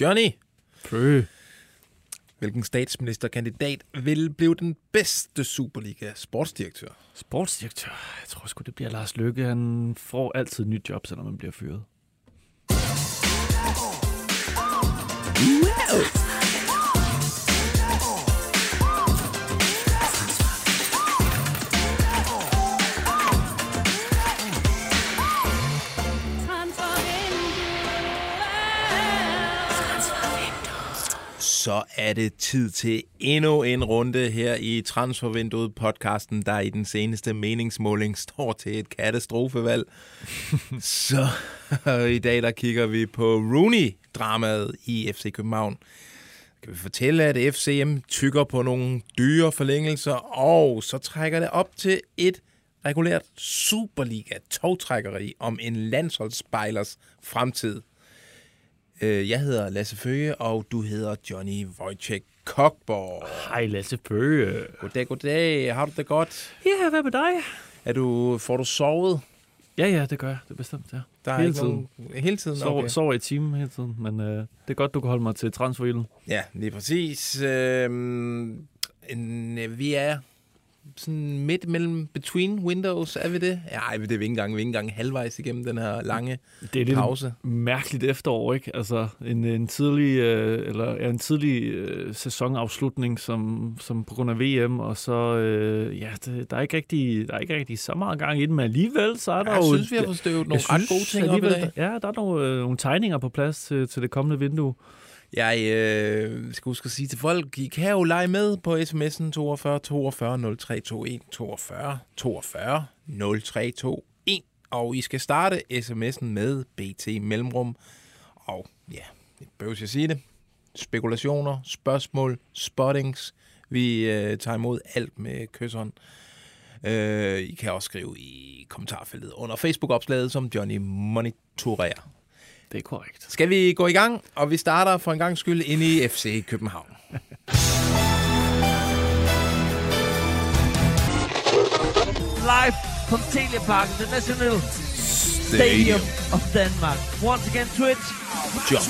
Johnny, Fø. hvilken statsministerkandidat vil blive den bedste Superliga sportsdirektør? Sportsdirektør. Jeg tror sgu, det bliver Lars Løkke. Han får altid et nyt job, selvom man bliver fyret. Så er det tid til endnu en runde her i Transfervinduet podcasten, der i den seneste meningsmåling står til et katastrofevalg. Så i dag der kigger vi på Rooney-dramaet i FC København. Kan vi fortælle, at FCM tykker på nogle dyre forlængelser, og så trækker det op til et regulært Superliga-togtrækkeri om en landsholdsspejlers fremtid. Øh, Jeg hedder Lasse Føge, og du hedder Johnny Wojciech Kokborg. Hej Lasse Føge. Goddag, goddag. Har du det godt? Ja, hvad med dig? Er du, får du sovet? Ja, ja, det gør jeg. Det er bestemt, ja. Der er Hele ikke Nogen, hele tiden? Sover, Okay. sover i timen hele tiden, men øh, det er godt, du kan holde mig til transferilden. Ja, lige præcis. Øhm, en, øh, vi er sådan midt mellem between windows, er vi det? Ja, ej, det er vi ikke engang, vi er ikke engang halvvejs igennem den her lange Det er lidt pause. mærkeligt efterår, ikke? Altså en, en tidlig, øh, eller, ja, en tidlig øh, sæsonafslutning, som, som på grund af VM, og så, øh, ja, det, der, er ikke rigtig, der er ikke rigtig så meget gang i den, men alligevel, så er der Jeg jo... synes, vi har fået støvet nogle jeg ret gode ting op i dag. Ja, der er nogle, øh, nogle tegninger på plads til, til det kommende vindue. Jeg øh, skal huske at sige til folk, I kan jo lege med på sms'en 42 42 0321 42 42 0321. Og I skal starte sms'en med BT Mellemrum. Og ja, det behøver jeg sige det. Spekulationer, spørgsmål, spottings. Vi øh, tager imod alt med kysseren. Øh, I kan også skrive i kommentarfeltet under Facebook-opslaget, som Johnny monitorerer. Det er korrekt. Skal vi gå i gang? Og vi starter for en gang skyld inde i FC København. live from Telepark International Stadium of Denmark. Once again, Twitch. Jump.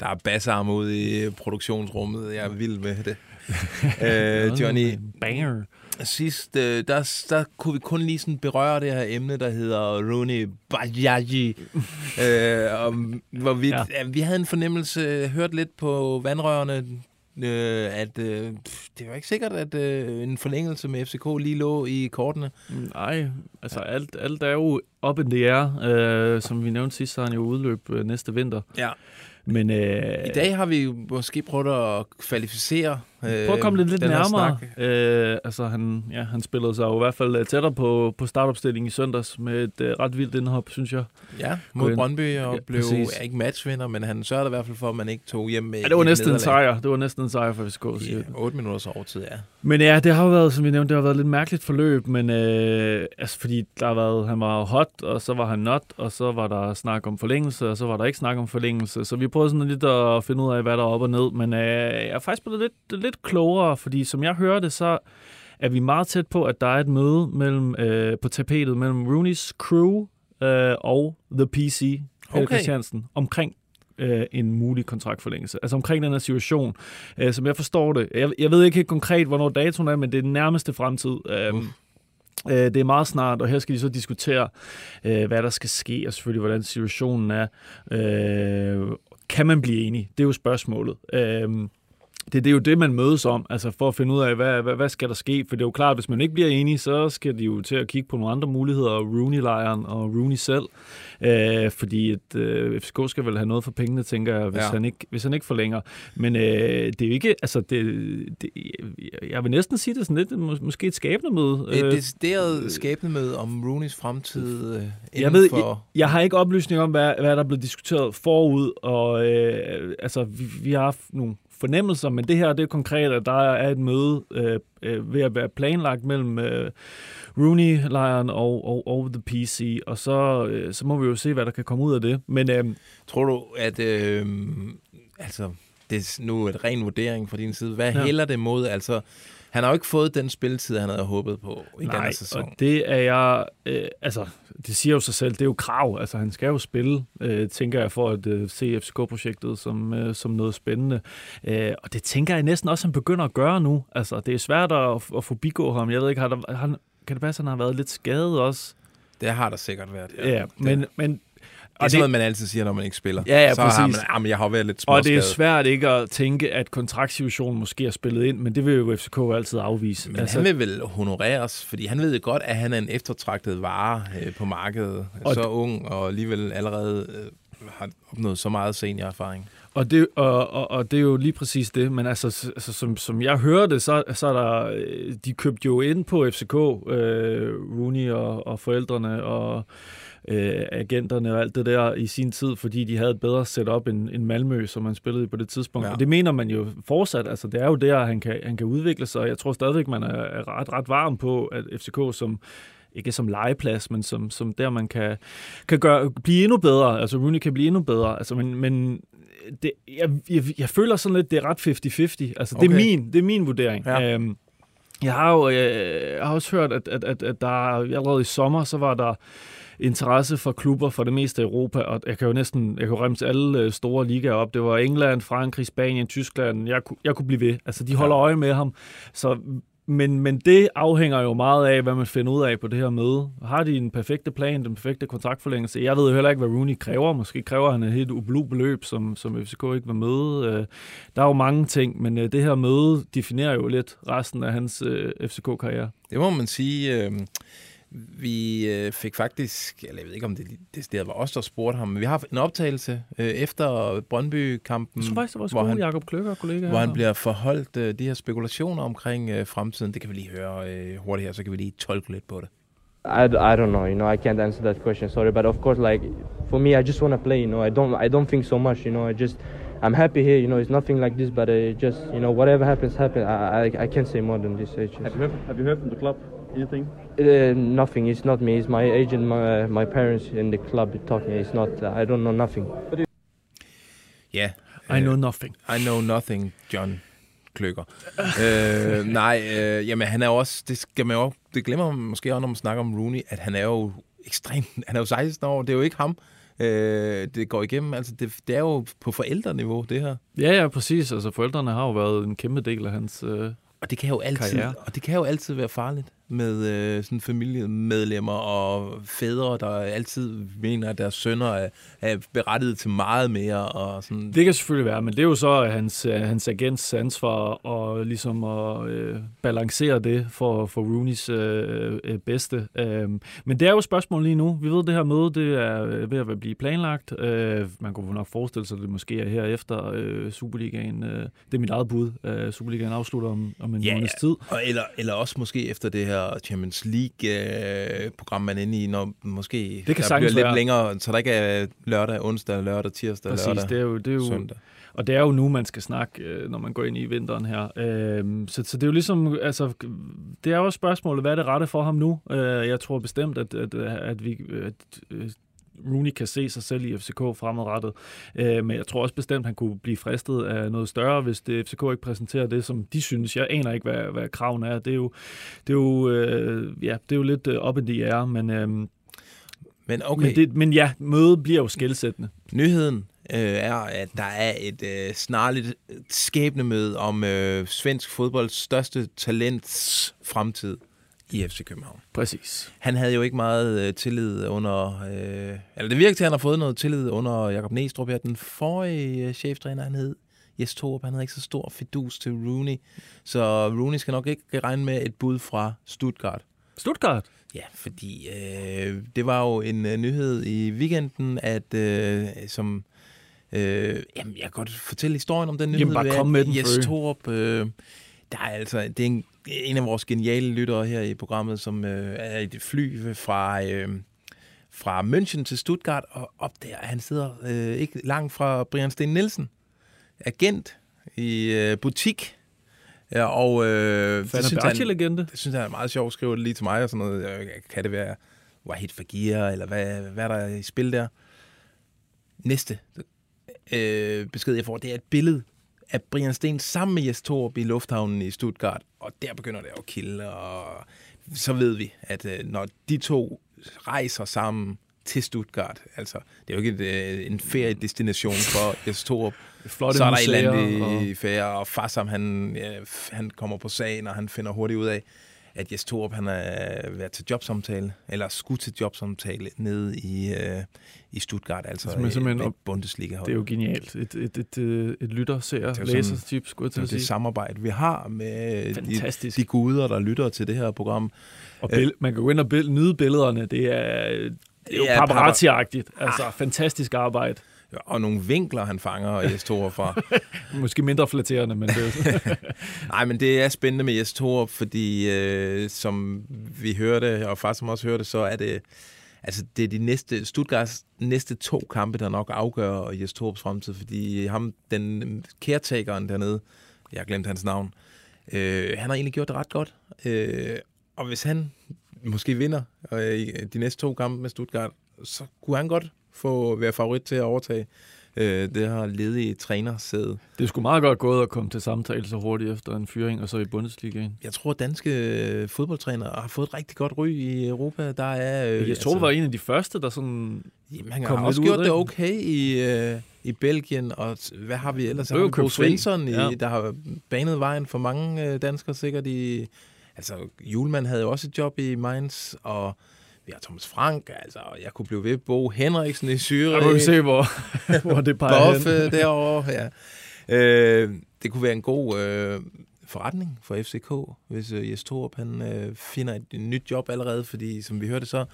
Der er bassarm ude i produktionsrummet. Jeg er vild med det. øh, Johnny, Banger. Sidst, øh, der, der kunne vi kun lige sådan berøre det her emne, der hedder Rooney Bajaji. øh, om, hvor vi, Ja. ja. vi havde en fornemmelse, hørt lidt på vandrørene, øh, at øh, det var ikke sikkert, at øh, en forlængelse med FCK lige lå i kortene. Nej, altså alt, alt er jo op in the air. Øh, som vi nævnte sidst, så han jo udløb øh, næste vinter. Ja. Men øh, I dag har vi måske prøvet at kvalificere Prøv at komme lidt, lidt nærmere. Øh, altså, han, ja, han spillede sig jo i hvert fald øh, tættere på, på startopstillingen i søndags med et øh, ret vildt indhop, synes jeg. Ja, Gå mod ind. Brøndby og Ja, blev præcis. ja, ikke matchvinder, men han sørgede i hvert fald for, at man ikke tog hjem med Ja, det var næsten en nederlag. sejr. Det var næsten en sejr for FCK. Ja. 8 minutters overtid, ja. Men ja, det har jo været, som vi nævnte, det har været et lidt mærkeligt forløb, men øh, altså, fordi der har været, han var hot, og så var han not, og så var der snak om forlængelse, og så var der ikke snak om forlængelse. Så vi prøvede sådan lidt at finde ud af, hvad der er op og ned, men øh, jeg er faktisk blevet lidt, lidt klogere, fordi som jeg hører det, så er vi meget tæt på, at der er et møde mellem, øh, på tapetet mellem Rooney's crew øh, og The PC, Peter Okay. Christiansen, omkring øh, en mulig kontraktforlængelse. Altså omkring den her situation. Øh, som jeg forstår det. Jeg, jeg ved ikke helt konkret, hvornår datoen er, men det er den nærmeste fremtid. Øh, Uff. øh, det er meget snart, og her skal de så diskutere, øh, hvad der skal ske, og selvfølgelig, hvordan situationen er. Øh, kan man blive enig? Det er jo spørgsmålet. Øh, det, det er jo det, man mødes om, altså for at finde ud af, hvad, hvad, hvad skal der ske? For det er jo klart, at hvis man ikke bliver enige, så skal de jo til at kigge på nogle andre muligheder, Rooney-lejren og Rooney selv. Øh, fordi at, øh, FCK skal vel have noget for pengene, tænker jeg, hvis, Ja. han, ikke, hvis han ikke forlænger. Men øh, det er jo ikke, altså det, det, jeg vil næsten sige det er sådan lidt, mås- måske et skabende møde. Et Øh, decideret skæbnemøde om Rooney's fremtid øh, jeg ved, for... jeg, jeg har ikke oplysning om, hvad, hvad der er blevet diskuteret forud, og øh, altså, vi, vi har haft nogle fornemmelser, men det her det er konkret, at der er et møde øh, øh, ved at være planlagt mellem øh, Rooney-lejren og, og, og The PC, og så, øh, så må vi jo se, hvad der kan komme ud af det. Men øh, Tror du, at... Øh, altså, det er nu et ren vurdering fra din side. Hvad Ja. hælder det mod? Altså, Han har jo ikke fået den spilletid, han havde håbet på i Nej, denne sæson. og det er jeg... Øh, altså, det siger jo sig selv, det er jo krav. Altså, han skal jo spille, øh, tænker jeg, for at øh, se FCK-projektet som, øh, som noget spændende. Øh, og det tænker jeg næsten også, han begynder at gøre nu. Altså, det er svært at, at få bigå ham. Jeg ved ikke, har der, han, kan det passe, at han har været lidt skadet også? Det har der sikkert været. Ja, ja men, men det er sådan noget, man altid siger, når man ikke spiller. Ja, ja, så har man, præcis. jamen, jeg har været lidt Og det er småskadet. svært ikke at tænke, at kontraktsituationen måske er spillet ind, men det vil jo FCK altid afvise. Men altså, han vil vel honoreres, fordi han ved godt, at han er en eftertragtet vare øh, på markedet. Og så ung og alligevel allerede øh, har opnået så meget seniorerfaring. Og det, og, og, og det er jo lige præcis det, men altså, altså som, som jeg hører det, så, så er der, øh, de købte jo ind på FCK, øh, Rooney og, og forældrene og øh, agenterne og alt det der i sin tid, fordi de havde et bedre setup end, end Malmø, som man spillede i på det tidspunkt. Ja. Og det mener man jo fortsat, altså det er jo der, han kan, han kan udvikle sig, og jeg tror stadigvæk, man er, er ret, ret varm på, at FCK som ikke som legeplads, men som, som der, man kan, kan gøre, blive endnu bedre. Altså, Rooney kan blive endnu bedre. Altså, men, men det, jeg, jeg, jeg føler sådan lidt, det er ret 50-50. Altså, det, er Okay. min, det er min vurdering. Ja. Øhm, jeg har jo øh, jeg har også hørt, at, at, at, at der allerede i sommer, så var der interesse for klubber fra det meste af Europa, og jeg kan jo næsten jeg kan remse alle øh, store ligaer op. Det var England, Frankrig, Spanien, Tyskland. Jeg, jeg kunne blive ved. Altså, de holder øje med ham. Så men, men det afhænger jo meget af, hvad man finder ud af på det her møde. Har de en perfekte plan, den perfekte kontraktforlængelse? Jeg ved jo heller ikke, hvad Rooney kræver. Måske kræver han et helt ublu beløb, som, som FCK ikke vil møde. Øh, Der er jo mange ting, men øh, det her møde definerer jo lidt resten af hans FCK-karriere. Det må man sige. Øh, vi øh, fik faktisk, eller jeg ved ikke, om det, det var os, der spurgte ham, men vi har haft en optagelse øh, efter Brøndby-kampen, Jeg tror faktisk, det var hvor han- Jacob Kløkker, kollega. hvor han bliver forholdt øh, de her spekulationer omkring øh, fremtiden. Det kan vi lige høre øh, hurtigt her, så kan vi lige tolke lidt på det. I, I don't know, you know, I can't answer that question, sorry, but of course, like, for me, I just want to play, you know, I don't, I don't think so much, you know, I just, I'm happy here, you know, it's nothing like this, but uh, just, you know, whatever happens, happens, I, I, I can't say more than this, just, Have you heard? Have you heard from the club anything? Uh, nothing, it's not me, it's my agent, my, uh, my parents in the club talking, it's not, I don't know nothing. Ja, I know nothing. I know nothing, John Kløkker. øh, nej, øh, jamen han er jo også, det, skal man jo, det glemmer man måske også, når man snakker om Rooney, at han er jo ekstremt, han er jo 16 år, det er jo ikke ham, øh, det går igennem, altså det, det er jo på forældreniveau, det her. Ja, ja, præcis. Altså, forældrene har jo været en kæmpe del af hans... Øh... Og det kan jo altid, Karriere. og det kan jo altid være farligt med øh, sådan familiemedlemmer og fædre, der altid mener, at deres sønner er, er berettiget til meget mere. Og sådan. Det kan selvfølgelig være, men det er jo så hans, øh, hans agents ansvar at, ligesom at øh, balancere det for, for Rooneys øh, øh, bedste. Øh, men det er jo et spørgsmål lige nu. Vi ved, at det her møde det er øh, ved at blive planlagt. Øh, man kunne nok forestille sig, at det måske er her efter øh, Superligaen. Øh, det er mit eget bud. Øh, Superligaen afslutter om, om en Ja, måneds tid. Og eller, eller også måske efter det her Champions League-program, man er inde i, når måske Det kan der bliver lidt være. længere, så der ikke er lørdag, onsdag, lørdag, tirsdag, Præcis, lørdag, det er jo, det er jo, søndag. Og det er jo nu, man skal snakke, øh, når man går ind i vinteren her. Øhm, så, så det er jo ligesom, altså, det er jo spørgsmålet, hvad er det rette for ham nu? Øh, jeg tror bestemt, at, at, at vi... At, øh, Rooney kan se sig selv i FCK fremadrettet. Øh, men jeg tror også bestemt, at han kunne blive fristet af noget større, hvis det FCK ikke præsenterer det, som de synes. Jeg aner ikke, hvad, hvad kraven er. Det er jo, det er jo, øh, ja, det er jo lidt op i de er, men, øh, Men okay. okay, men, det, men ja, mødet bliver jo skældsættende. nyheden øh, er, at der er et øh, snarligt skæbnemøde om øh, svensk fodbolds største talents fremtid i FC København. Præcis. Han havde jo ikke meget øh, tillid under... Øh, eller det virker til, at han har fået noget tillid under Jakob Næstrup. Ja, den forrige øh, cheftræner, han hed Jes Torup, han havde ikke så stor fidus til Rooney. Så Rooney skal nok ikke regne med et bud fra Stuttgart. Stuttgart. Ja, fordi øh, det var jo en øh, nyhed i weekenden, at øh, som... Øh, jamen, jeg kan godt fortælle historien om den nyhed. Jamen, bare kom at med den, Jes Frø. Torup, øh, der er altså... Det er en, en af vores geniale lyttere her i programmet, som øh, er i det fly fra... Øh, fra München til Stuttgart, og op der, han sidder øh, ikke langt fra Brian Sten Nielsen, agent i øh, butik, ja, og øh, det synes han, Fenerbahce-legende. det synes jeg er meget sjovt at skrive det lige til mig, og sådan noget. Øh, Kan det være Wahid Fagir, eller hvad, hvad er der i spil der? Næste øh, besked, jeg får, det er et billede af Brian Sten sammen med Jes Torup i lufthavnen i Stuttgart. og der begynder det at kilde, og så ved vi, at øh, når de to rejser sammen til Stuttgart, altså, det er jo ikke et, øh, en feriedestination for Jes Torup, Flotte så er der et eller andet i ferie, og Farsam, han, ja, f- han kommer på sagen, og han finder hurtigt ud af, at Jes Torup, han er været til jobsamtale, eller skulle til jobsamtale nede i, øh, i Stuttgart, altså Simpelthen- simpelthen et, et op- Bundesliga Det er jo genialt. Et, et, et, et, et lytter, ser, sådan- læser-typ, skulle jeg til det, det samarbejde, vi har med de, Fantastisk. de guder, der lytter til det her program. Og bill- man kan gå ind og bill- nyde billederne. Det er, det er jo paparazzi-agtigt. Altså, fantastisk arbejde. Og nogle vinkler, han fanger Jes Torup fra. Måske mindre flatterende, men det er Nej, men det er spændende med Jes Torup, fordi øh, som vi hørte, og faktisk som også hørte, så er det, altså det er de næste, Stuttgarts næste to kampe, der nok afgør Jes Torups fremtid, fordi ham, den caretakeren dernede, jeg har glemt hans navn, øh, han har egentlig gjort det ret godt. Øh, og hvis han måske vinder øh, de næste to kampe med Stuttgart, så kunne han godt få være favorit til at overtage øh, det her ledige trænersæde. Det sgu meget godt gået at komme til samtale så hurtigt efter en fyring, og så i Bundesligaen. Jeg tror, at danske øh, fodboldtrænere har fået et rigtig godt ry i Europa. Der er, øh, Jeg tror, altså, var en af de første, der sådan... jamen, han kom har også gjort det okay i, øh, i Belgien, og hvad har vi ellers? Er vi Bo. Svensson, i, Ja. der har banet vejen for mange øh, danskere sikkert i... Altså, Julemand havde jo også et job i Mainz, og vi har Thomas Frank, altså, og jeg kunne blive ved. Bo Henriksen i. Der må vi se, hvor, hvor det peger Buff hen. derovre, ja. Øh, det kunne være en god øh, forretning for FCK, hvis øh, Jes Torup han, øh, finder et, et nyt job allerede, fordi som vi hørte så,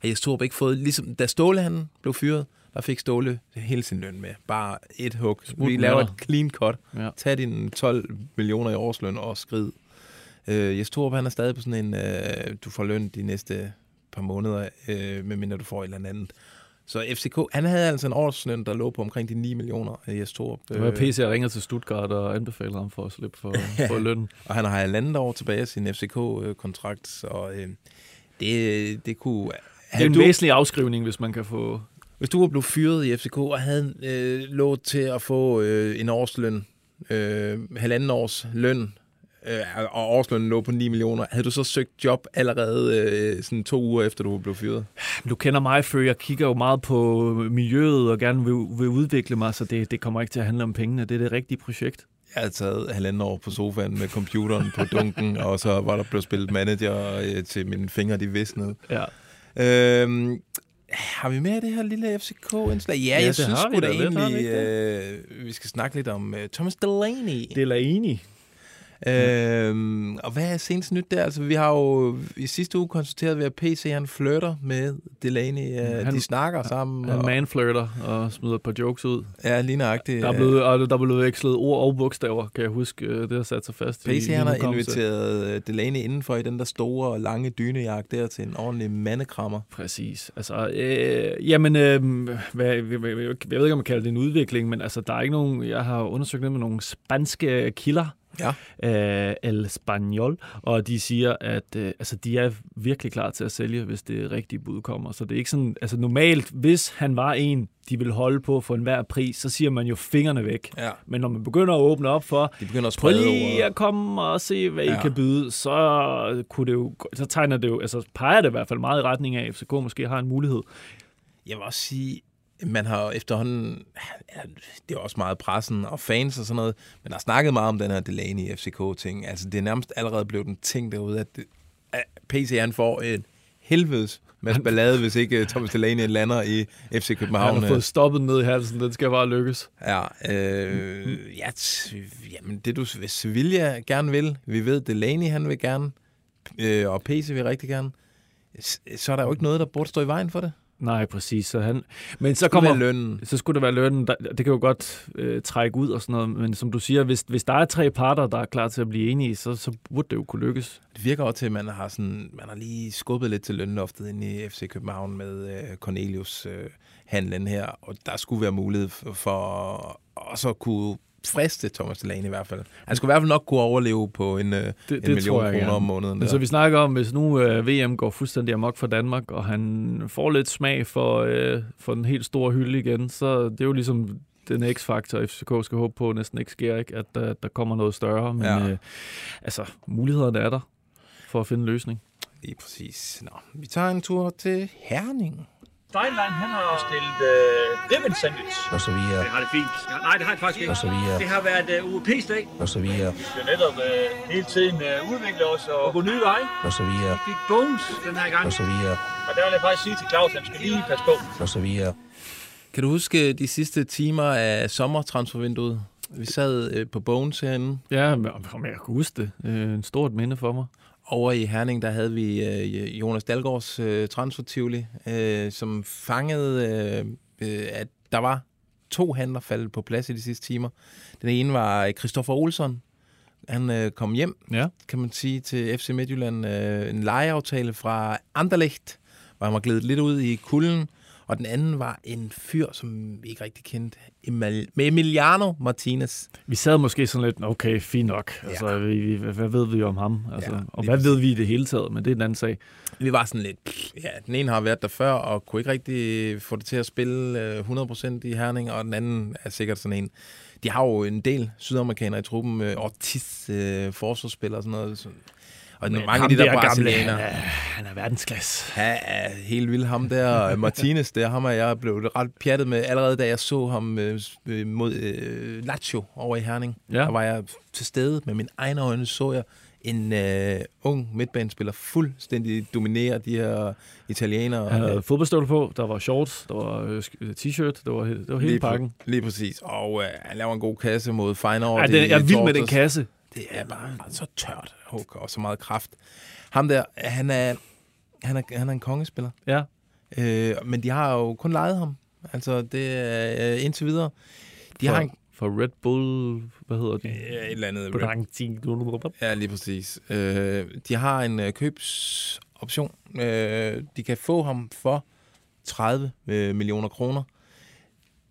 har Jes Torup ikke fået, ligesom da Ståle han blev fyret, der fik Ståle hele sin løn med. Bare et hug. Smut vi laver et clean cut. Ja. Tag dine 12 millioner i årsløn og skrid. Øh, Jes Torup, han er stadig på sådan en, øh, du får løn de næste par måneder, øh, medmindre du får et eller andet. Så FCK, han havde altså en årsløn, der lå på omkring de 9 millioner af Jes Torup. Det var PC, der ringer til Stuttgart og anbefaler ham for at slippe for, for lønnen. Og han har halvandet år tilbage af sin FCK-kontrakt, så øh, det, det kunne... Det er en du, væsentlig afskrivning, hvis man kan få... hvis du var blevet fyret i FCK og havde øh, lov til at få øh, en årsløn, øh, halvanden års løn, øh, og årslønnen lå på 9 millioner, havde du så søgt job allerede øh, sådan to uger efter, du blev fyret? Du kender mig, før jeg kigger jo meget på miljøet og gerne vil, vil udvikle mig, så det, det kommer ikke til at handle om pengene. Det er det rigtige projekt. Jeg havde taget halvanden år på sofaen med computeren på dunken, og så var der blevet spillet manager øh, til mine fingre, de visnede. Ja. Øhm, har vi mere af det her lille FCK-indslag? Ja, Ja, jeg det synes har vi sgu da da lidt, egentlig, øh, vi skal snakke lidt om øh, Thomas Delaney. Er enig. Øhm, og hvad er senest nyt der? Altså, vi har jo i sidste uge konstateret, ved, at PC han flytter med Delaney. Øh, Han- de snakker sammen. Han og, manflirter og smider et par jokes ud. ja, lige nøjagtigt. Der er blevet, og der er blevet vekslet ord og bogstaver, kan jeg huske. Øh, Det har sat sig fast. i PC min han har inviteret øh, Delaney indenfor i den der store, lange dynejagt der til en ordentlig mandekrammer. Præcis. Altså, øh, jamen, øh, hvad, jeg, jeg, jeg ved ikke, om man kalder det en udvikling, men altså, der er ikke nogen, jeg har undersøgt det med nogle spanske kilder, Ja. øh, El Spaniol, og de siger, at øh, altså, de er virkelig klar til at sælge, hvis det rigtige bud kommer. Så det er ikke sådan, altså normalt, hvis han var en, de vil holde på for enhver pris, så siger man jo fingrene væk. Ja. Men når man begynder at åbne op for, De begynder at prøv lige at komme og se, hvad I Ja. kan byde, så, kunne det jo, så tegner det jo, altså peger det i hvert fald meget i retning af, at FCK måske har en mulighed. Jeg vil også sige, man har efterhånden, ja, det er også meget pressen og fans og sådan noget, men har snakket meget om den her Delaney FCK-ting. Altså, det er nærmest allerede blevet en ting derude, at, det, at PC han får en helvedes masse ballade, hvis ikke øh, Thomas Delaney lander i FC Han København. har fået stoppet ned i halsen, den skal bare lykkes. Ja, øh, ja jamen det du, hvis Sevilla gerne vil, vi ved, Delaney han vil gerne, øh, og PC vil rigtig gerne, så er der jo ikke noget, der burde stå i vejen for det. Nej, præcis. Så han, men så Så kommer lønnen. så skulle det være lønnen. Der, det kan jo godt øh, trække ud og sådan noget, men som du siger, hvis, hvis der er tre parter, der er klar til at blive enige, så, så burde det jo kunne lykkes. Det virker også til, at man har, sådan, man har lige skubbet lidt til lønloftet ind i FC København med øh, Cornelius øh, handlen her, og der skulle være mulighed for, for at kunne friste Thomas Delaney i hvert fald. Han skulle i hvert fald nok kunne overleve på en, øh, Det, en det million jeg kroner om måneden. Men så vi snakker om, hvis nu øh, VM går fuldstændig amok for Danmark, og han får lidt smag for, øh, for den helt store hylde igen, så det er jo ligesom den x-faktor, FCK skal håbe på, næsten ikke sker, ikke? at der, der kommer noget større. Men Ja. øh, altså, mulighederne er der for at finde en løsning. Lige præcis. Nå, vi tager en tur til Herning. Steinlein, han har stillet øh, ribbon sandwich. og så videre, Det har det fint. Ja, nej, det har det faktisk ikke. og så videre, Det har været uh, UEP's dag. og så videre, Vi skal netop uh, hele tiden uh, udvikle os og gå nye veje. og så videre, Vi fik bones den her gang. og så videre, Og der vil jeg faktisk sige til Claus, at han skal lige passe på. og så videre. Kan du huske de sidste timer af sommertransfervinduet? Vi sad øh, på Bones herinde. Ja, om jeg kan huske det. Øh, en stort minde for mig. Over i Herning, der havde vi øh, Jonas Dalgaards øh, transfertivoli, øh, som fangede, øh, øh, at der var to handler faldet på plads i de sidste timer. Den ene var Christoffer Olsson. Han øh, kom hjem, Ja. kan man sige, til FC Midtjylland. Øh, en lejeaftale fra Anderlecht, hvor han var glædet lidt ud i kulden. Og den anden var en fyr, som vi ikke rigtig kendte, med Emiliano Martinez. Vi sad måske sådan lidt, okay, fint nok. Altså, vi, vi, hvad ved vi om ham? Altså, Ja, ja, og hvad ved vi i det hele taget? Men det er en anden sag. Vi var sådan lidt, ja, den ene har været der før, og kunne ikke rigtig få det til at spille øh, 100% i Herning, og den anden er sikkert sådan en. De har jo en del sydamerikanere i truppen, øh, Ortiz, øh, forsvarsspiller og sådan noget. Og Men mange af de der, gamle, brasilianere. han er, han er verdensklasse. Ja, er helt vildt. Ham der, Martinez, der, ham er jeg blevet ret pjattet med, allerede da jeg så ham øh, øh, mod øh, Lazio over i Herning. Ja. Der var jeg til stede med mine egne øjne, så jeg en øh, ung midtbanespiller fuldstændig dominere de her italienere. Han havde fodboldstøvler på, der var shorts, der var øh, sk- t-shirt, det var, det var hele lige, pakken. Lige, lige præcis. Og øh, han laver en god kasse mod Feyenoord. Det, i jeg er vild med den kasse. Det er bare så tørt hug og så meget kraft. Ham der, han er, han er, han er en kongespiller. Ja. Øh, men de har jo kun lejet ham. Altså, det er øh, indtil videre. De For, har en, for Red Bull, hvad hedder de? øh, et eller andet... Brangting. Ja, lige præcis. Øh, de har en øh, købsoption. Øh, de kan få ham for 30 øh, millioner kroner.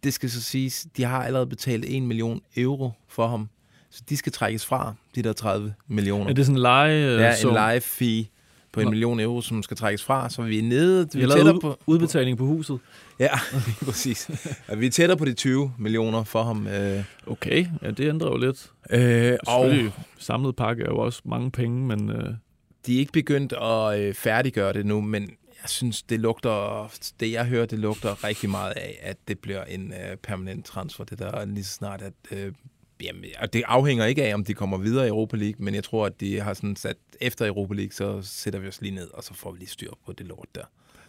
Det skal så siges, de har allerede betalt 1 million euro for ham. Så de skal trækkes fra, de der 30 millioner. Er det sådan en leje? øh, Ja, sum? en live fee på en Nå. million euro, som skal trækkes fra, så vi er nede. Vi Vi er lavet tættere ud, på, udbetaling på huset. Ja, præcis. Vi er tættere på de 20 millioner for ham. Øh, Okay, ja, det ændrer jo lidt. øh, og samlet pakke er jo også mange penge, men øh, de er ikke begyndt at øh, færdiggøre det nu, men jeg synes, det lugter, det jeg hører, det lugter rigtig meget af, at det bliver en øh, permanent transfer, det der lige så snart, at øh, jamen, og det afhænger ikke af, om de kommer videre i Europa League, men jeg tror, at de har sådan sat, efter Europa League, så sætter vi os lige ned, og så får vi lige styr på det lort der.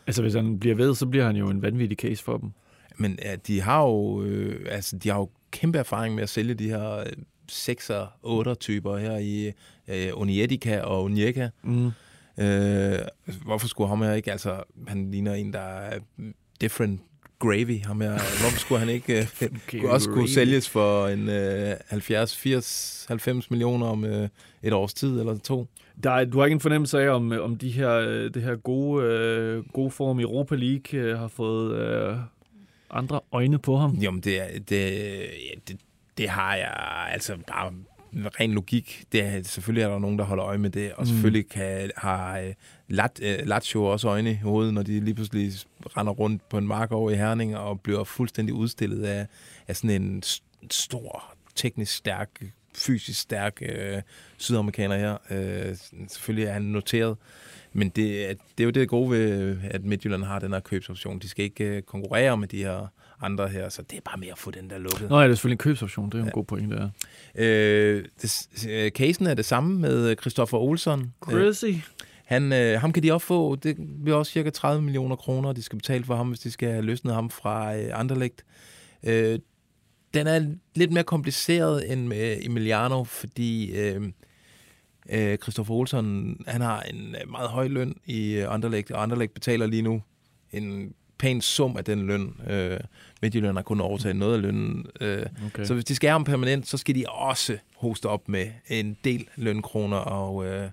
altså hvis han bliver ved, så bliver han jo en vanvittig case for dem. Men ja, de har jo, øh, altså, de har jo kæmpe erfaring med at sælge de her øh, 6'er, 8'er typer her i øh, Unietica og Unieka. Mm. Øh, hvorfor skulle ham her ikke, altså han ligner en, der er different gravy, ham her. Hvorfor skulle han ikke øh, også kunne sælges for en øh, 70, 80, 90 millioner om øh, et års tid eller to? Der er, du har ikke en fornemmelse af, om, om de her, øh, det her gode, øh, gode form i Europa League øh, har fået øh, andre øjne på ham? Jamen, det, er- det, ja, det, det har jeg altså bare ren logik. Det er, selvfølgelig er der nogen, der holder øje med det, og Mm. selvfølgelig kan, har øh, Lat, øh, Lazio også øjne i hovedet, når de lige pludselig render rundt på en mark over i Herning og bliver fuldstændig udstillet af, af sådan en stor, teknisk stærk, fysisk stærk øh, sydamerikaner her. Øh, selvfølgelig er han noteret, men det, er- det er jo det gode ved, at Midtjylland har den her købsoption. De skal ikke øh, konkurrere med de her andre her, så det er bare med at få den der lukket. Nå ja, det er selvfølgelig en købsoption. Det er jo en god pointe, der. Øh, det, øh, casen er det samme med Christoffer Olsson. Øh, Chrissy. han, øh, ham kan de også få, det bliver også cirka 30 millioner kroner, de skal betale for ham, hvis de skal have løsnet ham fra øh, Anderlecht. Øh, den er lidt mere kompliceret end med Emiliano, fordi øh, øh, Christoffer Olsson, han har en øh, meget høj løn i øh, Anderlecht, og Anderlecht betaler lige nu en pæn sum af den løn. Øh, Midtjylland har kun overtaget noget af lønnen. Øh, Okay. så hvis de skal have ham permanent, så skal de også hoste op med en del lønkroner, og øh,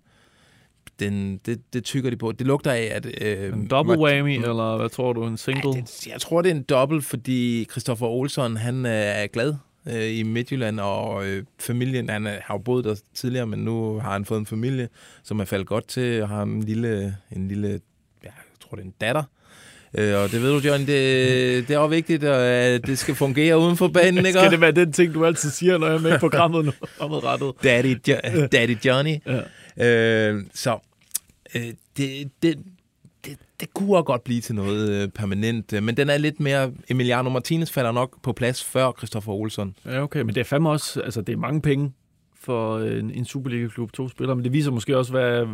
den, det, det tykker de på. Det lugter af, at... Øh, en double whammy, eller hvad tror du, en single? Ej, det, jeg tror, det er en dobbelt, fordi Christoffer Olsson, han øh, er glad øh, i Midtjylland, og øh, familien, han øh, har jo boet der tidligere, men nu har han fået en familie, som er faldet godt til, og har en lille, en lille ja, jeg tror, det er en datter. Øh, og det ved du, John, det, det er også vigtigt, at det skal fungere uden for banen, ikke? Skal det være den ting, du altid siger, når jeg er med i programmet nu? Fremadrettet. Daddy, jo- Daddy Johnny. Ja. Øh, så øh, det, det, det, det kunne også godt blive til noget øh, permanent, øh, men den er lidt mere... Emiliano Martinez falder nok på plads før Christoffer Olsson. Ja, okay, men det er fandme også, altså det er mange penge for en, en Superliga-klub, to spillere, men det viser måske også, hvad,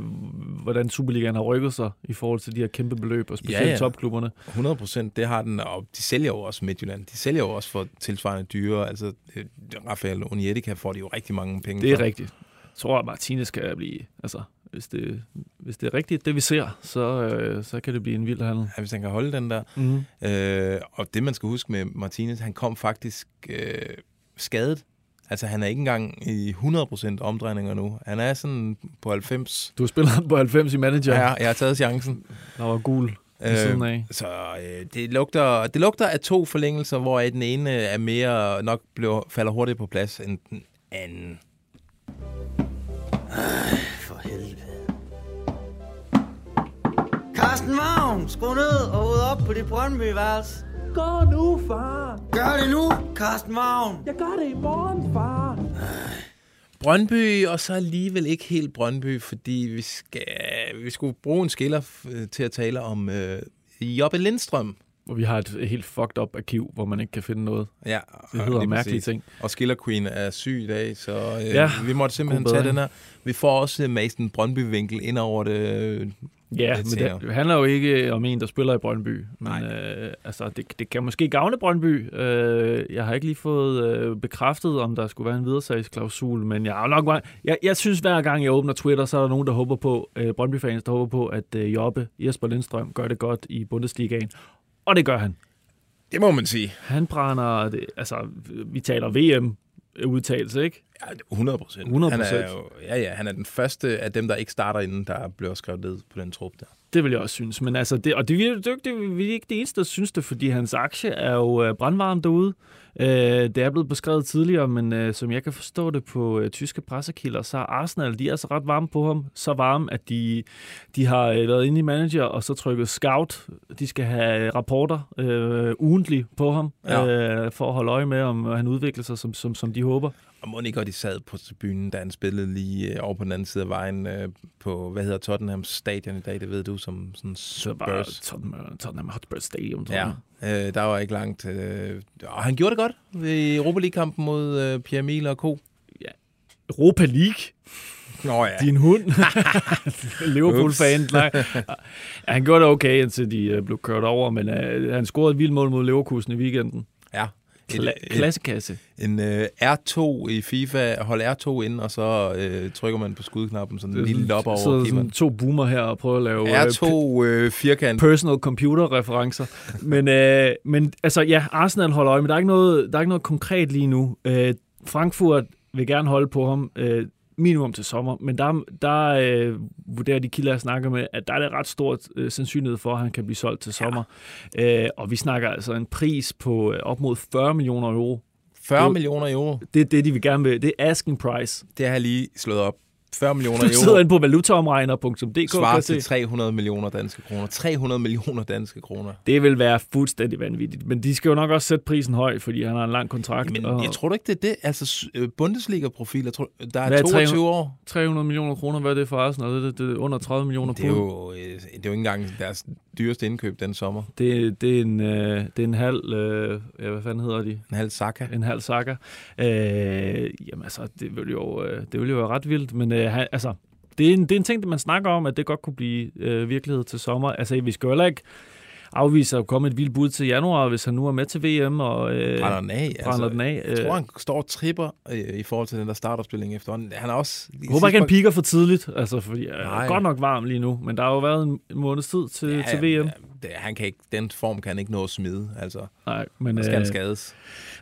hvordan Superligaen har rykket sig i forhold til de her kæmpe beløb, og specielt Ja, ja, topklubberne. 100 procent, det har den, og de sælger jo også Midtjylland. De sælger jo også for tilsvarende dyre. Altså, øh, Rafael Onietica får de jo rigtig mange penge Det er for. rigtigt. Jeg tror, at Martinez kan blive, altså hvis det, hvis det er rigtigt, det vi ser, så, øh, så kan det blive en vild handel. Ja, hvis han kan holde den der. Mm. Øh, og det, man skal huske med Martinez, han kom faktisk øh, skadet. Altså, han er ikke engang i 100% omdrejninger nu. Han er sådan på 90. Du spiller på 90 i manager, Ja, jeg, har taget chancen. der var gul af. så øh, det, lugter, det lugter af to forlængelser, hvor den ene er mere nok blev, falder hurtigt på plads end den anden. For helvede. Carsten Vagn, skru ned og ud op på dit Brøndby-værelse. Gå nu, far. Gør det nu, Carsten Vagn. Jeg gør det i morgen, far. Brøndby, og så alligevel ikke helt Brøndby, fordi vi, skal, vi skulle bruge en skiller øh, til at tale om øh, Jobbe Lindstrøm. Hvor vi har et helt fucked up arkiv, hvor man ikke kan finde noget. Ja, Det hedder lige mærkelige ting. Og Skiller Queen er syg i dag, så øh, Ja, vi måtte simpelthen tage den her. Vi får også Mason Brøndby-vinkel ind over det. Ja, men senere. det handler jo ikke om en, der spiller i Brøndby. Men Nej. øh, altså, det, det kan måske gavne Brøndby. Øh, jeg har ikke lige fået øh, bekræftet, om der skulle være en videresagsklausul, men jeg nok jeg, jeg synes, hver gang jeg åbner Twitter, så er der nogen, der håber på, øh, Brøndby-fans, der håber på, at øh, Jobbe, Jesper Lindstrøm, gør det godt i Bundesligaen. Og det gør han. Det må man sige. Han brænder, det, altså, vi taler VM, udtalelse, ikke? Ja, 100 procent. 100%. Han er jo, ja, ja, han er den første af dem, der ikke starter inden, der bliver skrevet ned på den trup der. Det vil jeg også synes. Men altså, det, og det, vi jo dygtige, vi er ikke det eneste, der synes det, fordi hans aktie er jo øh, brandvarm derude. Øh, det er blevet beskrevet tidligere, men øh, som jeg kan forstå det på øh, tyske pressekilder, så er Arsenal, de er altså ret varme på ham. Så varme, at de, de har øh, været inde i manager, og så trykket scout. De skal have rapporter øh, ugentlig på ham, Ja. øh, for at holde øje med, om han udvikler sig, som, som, som de håber. Og Monika, de sad på tribunen, da han spillede lige øh, over på den anden side af vejen øh, på, hvad hedder Tottenham stadion i dag, det ved du, som sådan Spurs. Tottenham, Tottenham Hotspur Stadium, tror Ja, jeg. øh, der var ikke langt. Øh, og han gjorde det godt i Europa League-kampen mod øh, Pierre Emil og Co. Europa League. Nå ja. Din hund. Liverpool-fan. Nej. Ja, han gjorde det okay, indtil de uh, blev kørt over, men uh, han scorede et vildt mål mod Leverkusen i weekenden. Kla- Et, klassekasse. en øh, R2 i FIFA, hold R2 ind, og så øh, trykker man på skudknappen, sådan en lille lopper over så sådan keeperen. to boomer her og prøver at lave uh, R2 øh, firkant. personal computer-referencer. men, øh, men altså, ja, Arsenal holder øje, men der er ikke noget, der er ikke noget konkret lige nu. Øh, Frankfurt vil gerne holde på ham øh, minimum til sommer, men der, der øh, vurderer de kilder, jeg snakker med, at der er det ret stort øh, sandsynlighed for, at han kan blive solgt til sommer. Øh, og vi snakker altså en pris på øh, op mod 40 millioner euro. 40 det- millioner euro. Det er det, de vil gerne vil. Det er asking price. Det har jeg lige slået op. 40 millioner Du sidder euro inde på valutaomregner.dk. svarer til se. 300 millioner danske kroner. 300 millioner danske kroner. Det vil være fuldstændig vanvittigt. Men de skal jo nok også sætte prisen højt, fordi han har en lang kontrakt. Men og jeg tror ikke, det er det? Altså, øh, Bundesliga-profil, tror, der er Hvad er 22 300? år. 300 millioner kroner, hvad er det for Arsenal? Det, det, det er under 30 millioner Det er, jo, øh, det er jo ikke engang deres dyreste indkøb den sommer. Det, det, er en, øh, det er en halv, øh, ja, hvad fanden hedder de? En halv Saka. En halv sakker. Øh, jamen altså, det vil jo, øh, det vil jo være ret vildt, men øh, altså, det er, en, det er en ting, man snakker om, at det godt kunne blive øh, virkelighed til sommer. Altså, vi skal jo heller ikke afvise at komme et vildt bud til januar, hvis han nu er med til VM og øh, Brænder den af. brænder den af. Jeg tror, Øh, han står og tripper øh, i forhold til den der startopstilling efterhånden. Han er også... jeg håber ikke, han piker for tidligt, altså, fordi jeg er Nej. godt nok varm lige nu, men der har jo været en en måneds tid til, ja, til VM. Ja, det, han kan ikke, den form kan han ikke nå at smide. Altså, Nej, men, skal han øh, skades.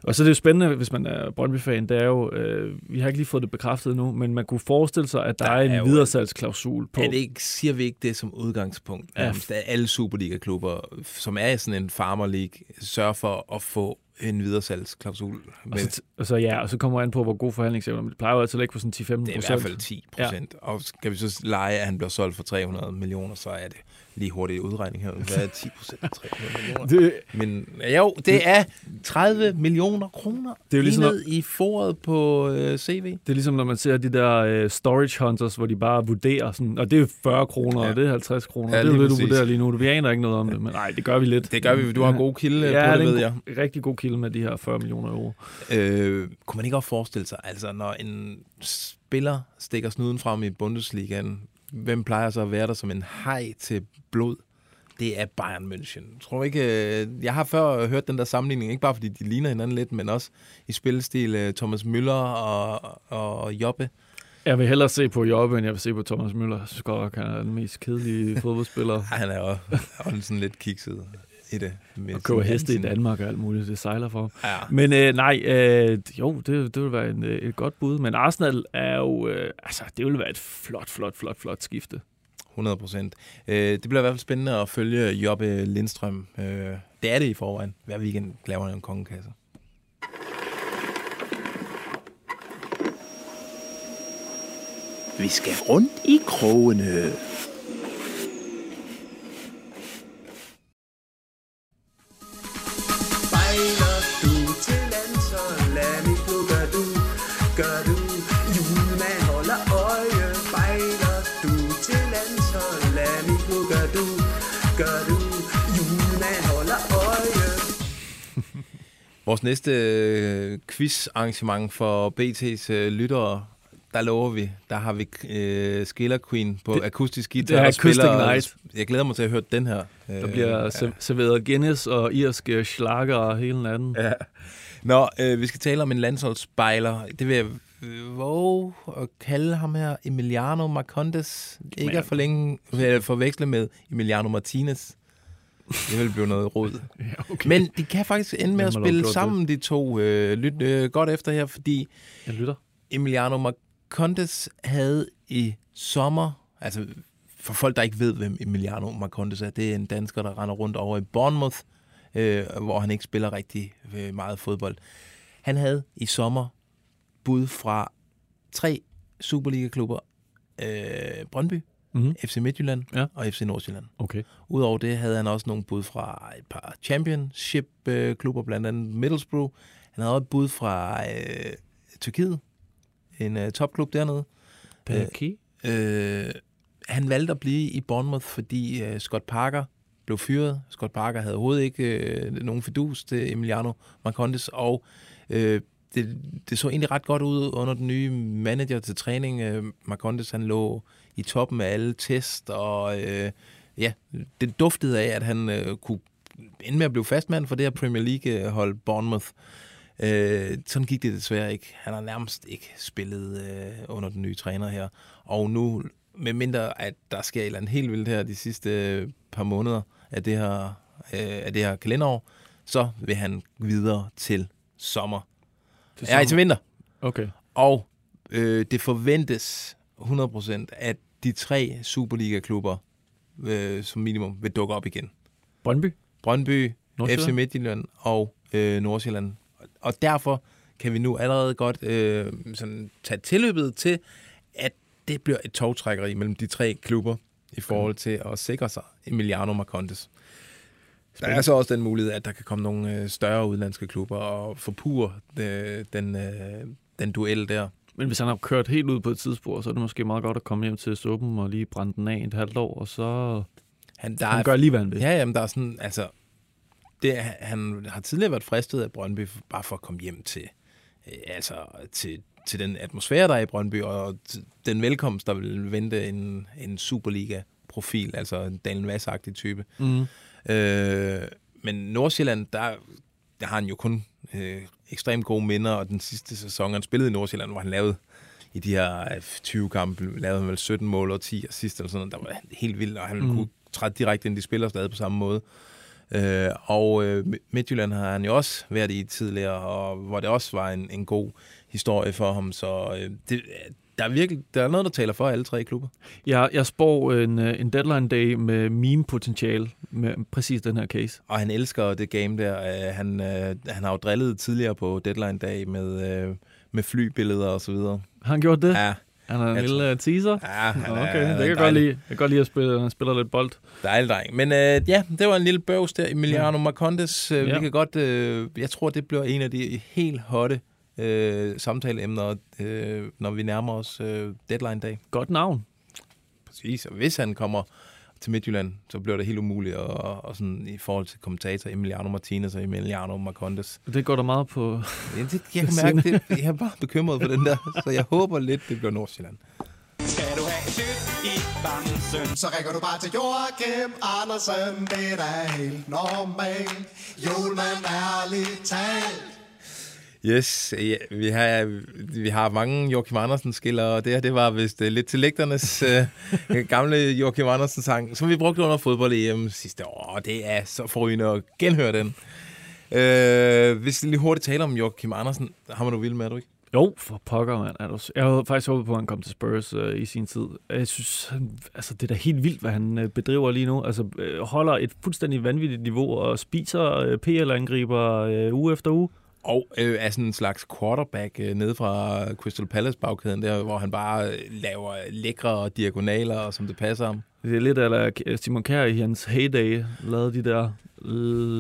Og så er det jo spændende, hvis man er Brøndby-fan, det er jo, øh, vi har ikke lige fået det bekræftet nu, men man kunne forestille sig, at der, Der er en er videresalgsklausul på. Er det ikke, siger vi ikke det som udgangspunkt? Ja. Der er alle Superliga-klubber, som er sådan en Farmer League, sørger for at få en videresalgsklausul. Og så, og så, ja, og så kommer an på, hvor god forhandlingsevne. Det plejer jo altid at ligge på sådan 10-15 procent. det er i hvert fald 10 procent. Ja. Og skal vi så lege, at han bliver solgt for 300 millioner, så er det lige hurtigt udregning her. Hvad er 10 procent af 300 millioner? Det, Men jo, det er 30 millioner kroner. Det er jo ligesom, i foret på øh, CV. det er ligesom, når man ser de der uh, storage hunters, hvor de bare vurderer sådan, og det er 40 kroner, Ja. og det er 50 kroner. Ja, det er det, du vurderer lige nu. Vi aner ikke noget om det, men nej, det gør vi lidt. Det gør vi. Du har god kilde ja, på det, det ved jeg. en rigtig god kilde med de her 40 millioner euro. Øh, kunne man ikke også forestille sig, altså når en spiller stikker snuden frem i Bundesligaen, hvem plejer så at være der som en hej til blod? Det er Bayern München. Tror ikke, øh, jeg har før hørt den der sammenligning, ikke bare fordi de ligner hinanden lidt, men også i spillestil øh, Thomas Müller og, og Jobbe. Jeg vil hellere se på Jobbe, end jeg vil se på Thomas Müller. Jeg synes godt, han er den mest kedelige fodboldspiller. Han er jo sådan lidt kikset i det. med Og køber heste i Danmark og alt muligt. Det sejler for. Ja. Men øh, nej, øh, jo, det, det vil være en, øh, et godt bud. Men Arsenal er jo, øh, altså, det vil være et flot, flot, flot, flot skifte. 100 procent. Øh, det bliver i hvert fald spændende at følge Jobbe Lindstrøm. Øh, det er det i forvejen. Hver weekend laver han en kongekasse. Vi skal rundt i krogene. Vores næste øh, quiz-arrangement for BT's øh, lyttere, der lover vi, der har vi øh, Skiller Queen på Det- akustisk det guitar. er der Acoustic spiller- Night. Jeg glæder mig til at høre den her. Der bliver ja. serveret Guinness og irske slager hele natten. Ja. Nå, øh, vi skal tale om en landsholdsspejler. Det vil jeg øh, våge at kalde ham her Emiliano Marcondes. Ikke at forlænge, forveksle med Emiliano Martinez. Det vil blive noget rod. Ja, okay. Men de kan faktisk ende med at spille sammen, de to. Øh, lyt øh, godt efter her, fordi Jeg lytter. Emiliano Marcondes havde i sommer, altså for folk, der ikke ved, hvem Emiliano Marcondes er, det er en dansker, der render rundt over i Bournemouth, øh, hvor han ikke spiller rigtig øh, meget fodbold. Han havde i sommer bud fra tre Superliga-klubber, øh, Brøndby, Mm-hmm. FC Midtjylland Ja. og FC Nordsjælland. Okay. Udover det havde han også nogle bud fra et par championship-klubber, blandt andet Middlesbrough. Han havde også et bud fra øh, Tyrkiet, en øh, topklub dernede. Okay. Øh, han valgte at blive i Bournemouth, fordi øh, Scott Parker blev fyret. Scott Parker havde overhovedet ikke øh, nogen fidus til Emiliano Marcondes, og øh, det, det så egentlig ret godt ud under den nye manager til træning. Øh, Marcondes han lå i toppen af alle test, og øh, ja, det duftede af, at han øh, kunne ende med at blive fastmand for det her Premier League-hold Bournemouth. Øh, sådan gik det desværre ikke. Han har nærmest ikke spillet øh, under den nye træner her. Og nu, med mindre at der sker et eller andet helt vildt her de sidste øh, par måneder af det her, øh, af det her kalenderår, så vil han videre til sommer. Det Ja, til vinter. Okay. Og øh, det forventes 100% at de tre Superliga-klubber øh, som minimum vil dukke op igen. Brøndby? Brøndby? FC Midtjylland og øh, Nordsjælland. Og derfor kan vi nu allerede godt øh, sådan tage tilløbet til, at det bliver et togtrækkeri mellem de tre klubber i forhold til at sikre sig Emiliano Marcondes. Der er så også den mulighed, at der kan komme nogle øh, større udlandske klubber og forpure øh, den, øh, den duel der. Men hvis han har kørt helt ud på et tidsspor, så er det måske meget godt at komme hjem til suppen og lige brænde den af et halvt år, og så Han, der han er gør lige, hvad han vil. Ja, jamen, der er sådan, altså, det, han har tidligere været fristet af Brøndby, bare for at komme hjem til, øh, altså, til, til den atmosfære, der er i Brøndby, og den velkomst, der vil vente en, en Superliga-profil, altså en Daniel Vass-agtig type. Mm. Øh, men Nordsjælland, der, der har han jo kun øh, ekstremt gode minder, og den sidste sæson, han spillede i Nordsjælland, hvor han lavede i de her øh, 20 kampe, lavede han vel 17 mål og 10 assist eller sådan noget. Der var helt vildt, og han mm. kunne træde direkte ind, de spiller stadig på samme måde. Øh, og øh, Midtjylland har han jo også været i tidligere, og hvor det også var en, en god historie for ham. Så øh, det, der er virkelig der er noget, der taler for alle tre klubber. Jeg, jeg spår en, øh, en deadline day med meme-potentiale med præcis den her case. Og han elsker det game der. Øh, han, øh, han har jo drillet tidligere på deadline dag med, med flybilleder og så videre. Har han gjort det? Ja, Han er en Jeg lille øh, teaser? ja han er, okay, er det kan jeg godt lide. Jeg kan godt lide at spille, han spiller lidt bold. Dejlig dreng. Men øh, ja, det var en lille bøvs der. Emiliano Marcondes. Øh, Ja. Vi kan godt... Øh, jeg tror, det bliver en af de helt hotte øh, samtaleemner, øh, når vi nærmer os øh, deadline-dag. Godt navn. Præcis. Og hvis han kommer til Midtjylland, så bliver det helt umuligt. Og, og sådan, i forhold til kommentator Emiliano Martinez og Emiliano Marcondes. Det går der meget på. Ja, det, jeg kan mærke, det, jeg er bare bekymret for den der. Så jeg håber lidt, det bliver Nordsjælland. Skal du have i bamsen? Så rækker du bare til Joachim Andersen. Det er da helt normalt. Julemand ærligt talt. Yes, ja, vi, har, vi har mange Joachim Andersen-skiller, og det her, det var vist uh, lidt til lægternes uh, gamle Joachim Andersen-sang, som vi brugte under fodbold-EM sidste år, og det er så forrygende at genhøre den. Uh, hvis vi lige hurtigt taler om Joachim Andersen, har man nu vild med, er du ikke? Jo, for pokker, mand. Er du... Jeg havde faktisk håbet på, at han kom til Spurs øh, i sin tid. Jeg synes, han, altså, det er da helt vildt, hvad han øh, bedriver lige nu. Altså, øh, holder et fuldstændig vanvittigt niveau og spiser øh, PL-angriber øh, uge efter uge. Og øh, er sådan en slags quarterback øh, nede fra Crystal Palace-bagkæden der, hvor han bare øh, laver lækre diagonaler, som det passer ham. Det er lidt af Simon Kjær i hans heyday lavede de der...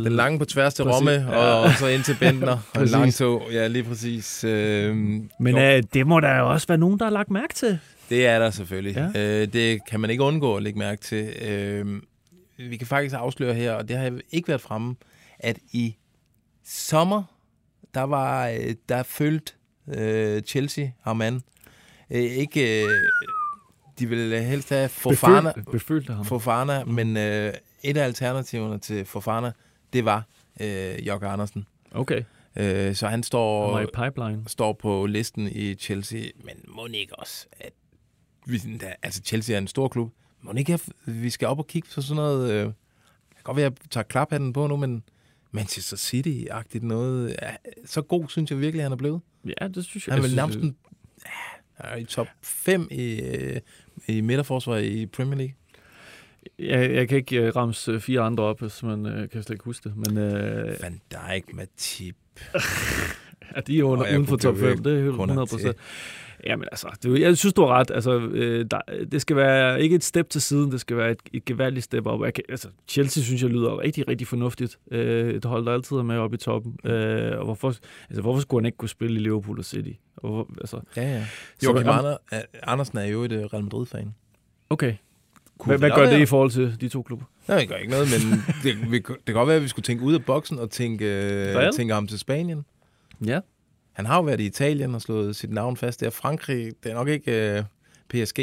Den lange på tværs til Præcis. Romme, og, og så ind til Bentner, og en lang tog. Ja, lige præcis. Øh, Men jo. øh, det må der jo også være nogen, der har lagt mærke til. Det er der selvfølgelig. Ja. Øh, det kan man ikke undgå at lægge mærke til. Øh, vi kan faktisk afsløre her, og det har ikke været fremme, at i sommer, der var øh, der følt øh, Chelsea ham an. Øh, ikke, øh, de ville helst have Fofana, Befølte, befølte ham. Fofana men øh, et af alternativerne til Fofana, det var øh, Jørg Andersen. Okay, Øh, så han han står i pipeline. står på listen i Chelsea, men må ikke også, at vi, da, altså Chelsea er en stor klub, må ikke, at vi skal op og kigge på sådan noget, øh, det kan godt være, at jeg tager klaphatten på nu, men Manchester City-agtigt noget, ja, så god synes jeg virkelig, han er blevet. Ja, det synes jeg. Han er vel nærmest en, ja, han er i top 5 i, øh, i midterforsvaret i Premier League. jeg, jeg kan ikke øh, ramse øh, fire andre op, hvis man øh, kan slet ikke huske det. Men øh, Van Dijk, Matip. Ja, de er under, uden for top blive 5, det er helt kun 100 til. procent. Jamen altså, det, jeg synes, du har ret. Altså, øh, der, det skal være ikke et step til siden, det skal være et, et gevaldigt step op. Jeg kan, altså, Chelsea synes jeg lyder rigtig, rigtig fornuftigt. Øh, et hold, der altid med oppe i toppen. Øh, og hvorfor, altså, hvorfor skulle han ikke kunne spille i Liverpool og City? Og, hvor- altså, Ja, ja. Så- Joachim Jamen- Ander, Andersen er jo et øh, Real Madrid-fan. okay. Hvad, hvad det gør det i forhold til de to klubber? Nej, det gør ikke noget, men det, det kan godt være, at vi skulle tænke ud af boksen og tænke, øh, Real? tænke ham til Spanien. Ja. Han har jo været i Italien og slået sit navn fast der. Frankrig, det er nok ikke øh, PSG.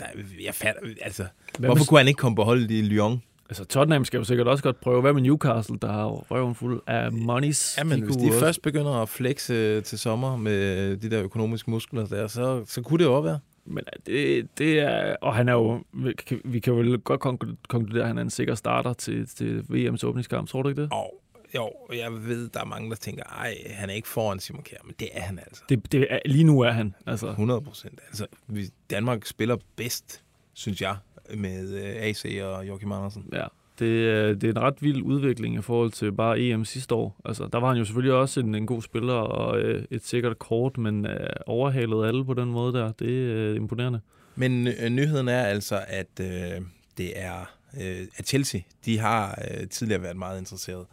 Der, jeg fatter, altså, Hvad hvorfor kunne han ikke komme på holdet i Lyon? altså, Tottenham skal jo sikkert også godt prøve. Hvad med Newcastle, der har røven fuld af monies? Jamen, hvis kunne de også- først begynder at flexe øh, til sommer med de der økonomiske muskler der, så, så kunne det jo også være. Men det, det er... Og han er jo... vi kan- Vi kan jo godt konklu- konkludere, at han er en sikker starter til, til VM's åbningskamp. Tror du ikke det? Og jo, jeg ved, der er mange, der tænker, ej, han er ikke foran Simon Kjær, men det er han altså. det, det er, lige nu er han. Altså, 100 procent. Altså, vi, Danmark spiller bedst, synes jeg, med øh, AC og Joachim Andersen. ja. Det, er- det er en ret vild udvikling i forhold til bare EM sidste år. Altså, der var han jo selvfølgelig også en, en god spiller og øh, et sikkert kort, men øh, overhalede alle på den måde der. Det er øh, imponerende. Men øh, nyheden er altså, at øh, det er øh, at Chelsea, de har øh, tidligere været meget interesseret.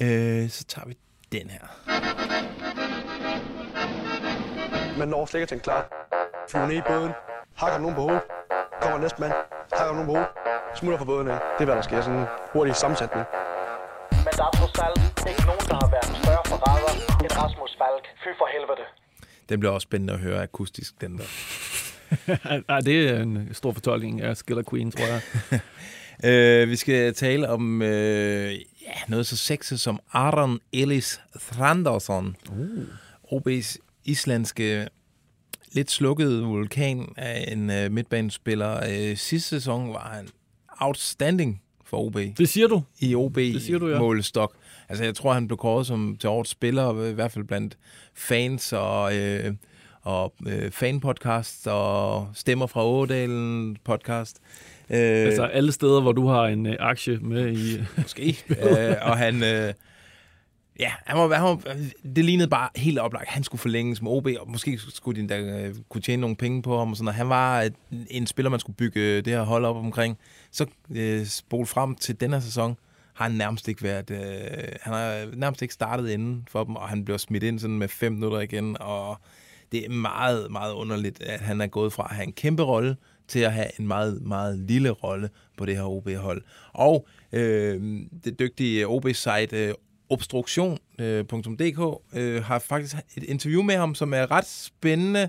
Øh, så tager vi den her. Man når slet ikke at tænke klar. Flyver ned i båden, hakker nogen på hovedet, kommer næste mand, hakker nogen på hovedet, smutter fra båden af. Det er, hvad der sker. Sådan en hurtig sammensætning. Men der er trods alt ikke nogen, der har været større forræder end Rasmus Falk. Fy for helvede. Den bliver også spændende at høre akustisk, den der. Ej, det er en stor fortolkning af Skiller Queen, tror jeg. Øh, vi skal tale om øh, ja, noget så sexet som Aron Ellis Thrandarsson. Uh. OB's islandske lidt slukkede vulkan af en øh, midtbanespiller. Øh, sidste sæson var han outstanding for OB Det siger du. i OB Det siger du, ja. Altså, jeg tror, han blev kåret som til årets spiller, i hvert fald blandt fans og, øh, og øh, fanpodcast og Stemmer fra Ådalen podcast. Øh, Altså alle steder, hvor du har en øh, aktie med i... Måske. øh, og han... Øh, ja, han var, han var, det lignede bare helt oplagt. Han skulle forlænges med OB, og måske skulle de da øh, kunne tjene nogle penge på ham. Og sådan, noget. han var et, en spiller, man skulle bygge øh, det her hold op omkring. Så øh, spol frem til denne sæson har han nærmest ikke været... Øh, han har nærmest ikke startet inden for dem, og han bliver smidt ind sådan med fem minutter igen, og det er meget, meget underligt, at han er gået fra at have en kæmpe rolle til at have en meget, meget lille rolle på det her OB-hold. Og øh, det dygtige OB-site øh, øh obstruktion.dk øh, øh, har faktisk et interview med ham, som er ret spændende,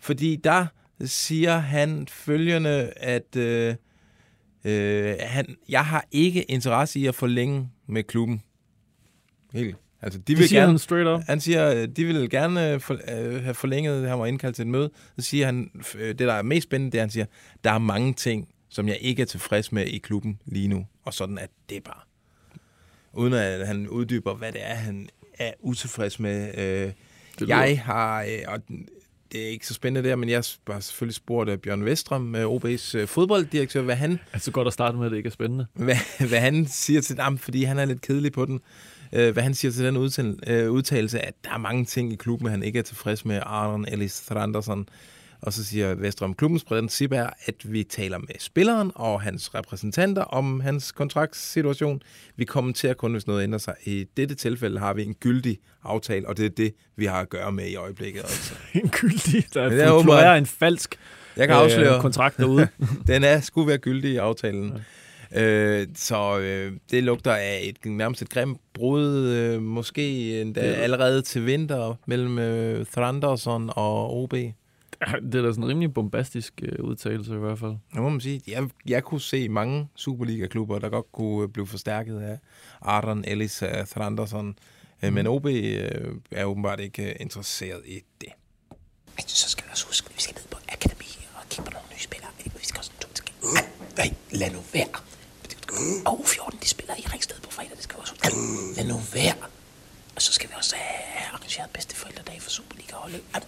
fordi der siger han følgende, at øh, øh, han, jeg har ikke interesse i at forlænge med klubben. Helt. Altså, de Det vil siger gerne, han straight up. Han siger, øh, de vil gerne øh, for, øh, have forlænget, han var indkaldt til et møde. Så siger han, øh, det der er mest spændende, det er, han siger, der er mange ting, som jeg ikke er tilfreds med i klubben lige nu. Og sådan er det bare. Uden at han uddyber, hvad det er, han er utilfreds med. Øh, jeg har, øh, og det er ikke så spændende der, men jeg har selvfølgelig spurgt øh, Bjørn Vestrøm, øh, OB's fodbolddirektør, hvad han Altså godt at starte med, at det ikke er spændende. hvad, hvad han siger til dem, fordi han er lidt kedelig på den. Øh, hvad han siger til den udtal, øh, udtalelse, at der er mange ting i klubben, han ikke er tilfreds med. Aron Ellis Thranderson. Og så siger Vestrøm, klubbens princip er, at vi taler med spilleren og hans repræsentanter om hans kontraktssituation. Vi kommenterer kun, hvis noget ændrer sig. I dette tilfælde har vi en gyldig aftale, og det er det, vi har at gøre med i øjeblikket. Altså. en gyldig, der er åbenbart- florerer en falsk Jeg kan afsløre. øh, kontrakt derude. den er skulle være gyldig i aftalen. Øh, så øh, det lugter af et nærmest et grimt brud, øh, måske endda Det- allerede til vinter mellem øh, Thranderson og OB. det er da sådan en rimelig bombastisk øh, udtalelse i hvert fald. Det må man sige. Jeg, jeg kunne se mange Superliga-klubber, der godt kunne øh, blive forstærket af Aaron Ellis uh, Thranderson. Øh, Men OB øh, er åbenbart ikke øh, interesseret i det. Men så skal vi også huske, at vi skal ned på akademi og kigge på nogle nye spillere. Vi skal også to skal... Nej, lad nu være. Og 14, de spiller i Ringsted på fredag, det skal vi også huske. Lad nu være. Og så skal vi også have arrangeret bedste forældredag for Superliga-holdet. Ej.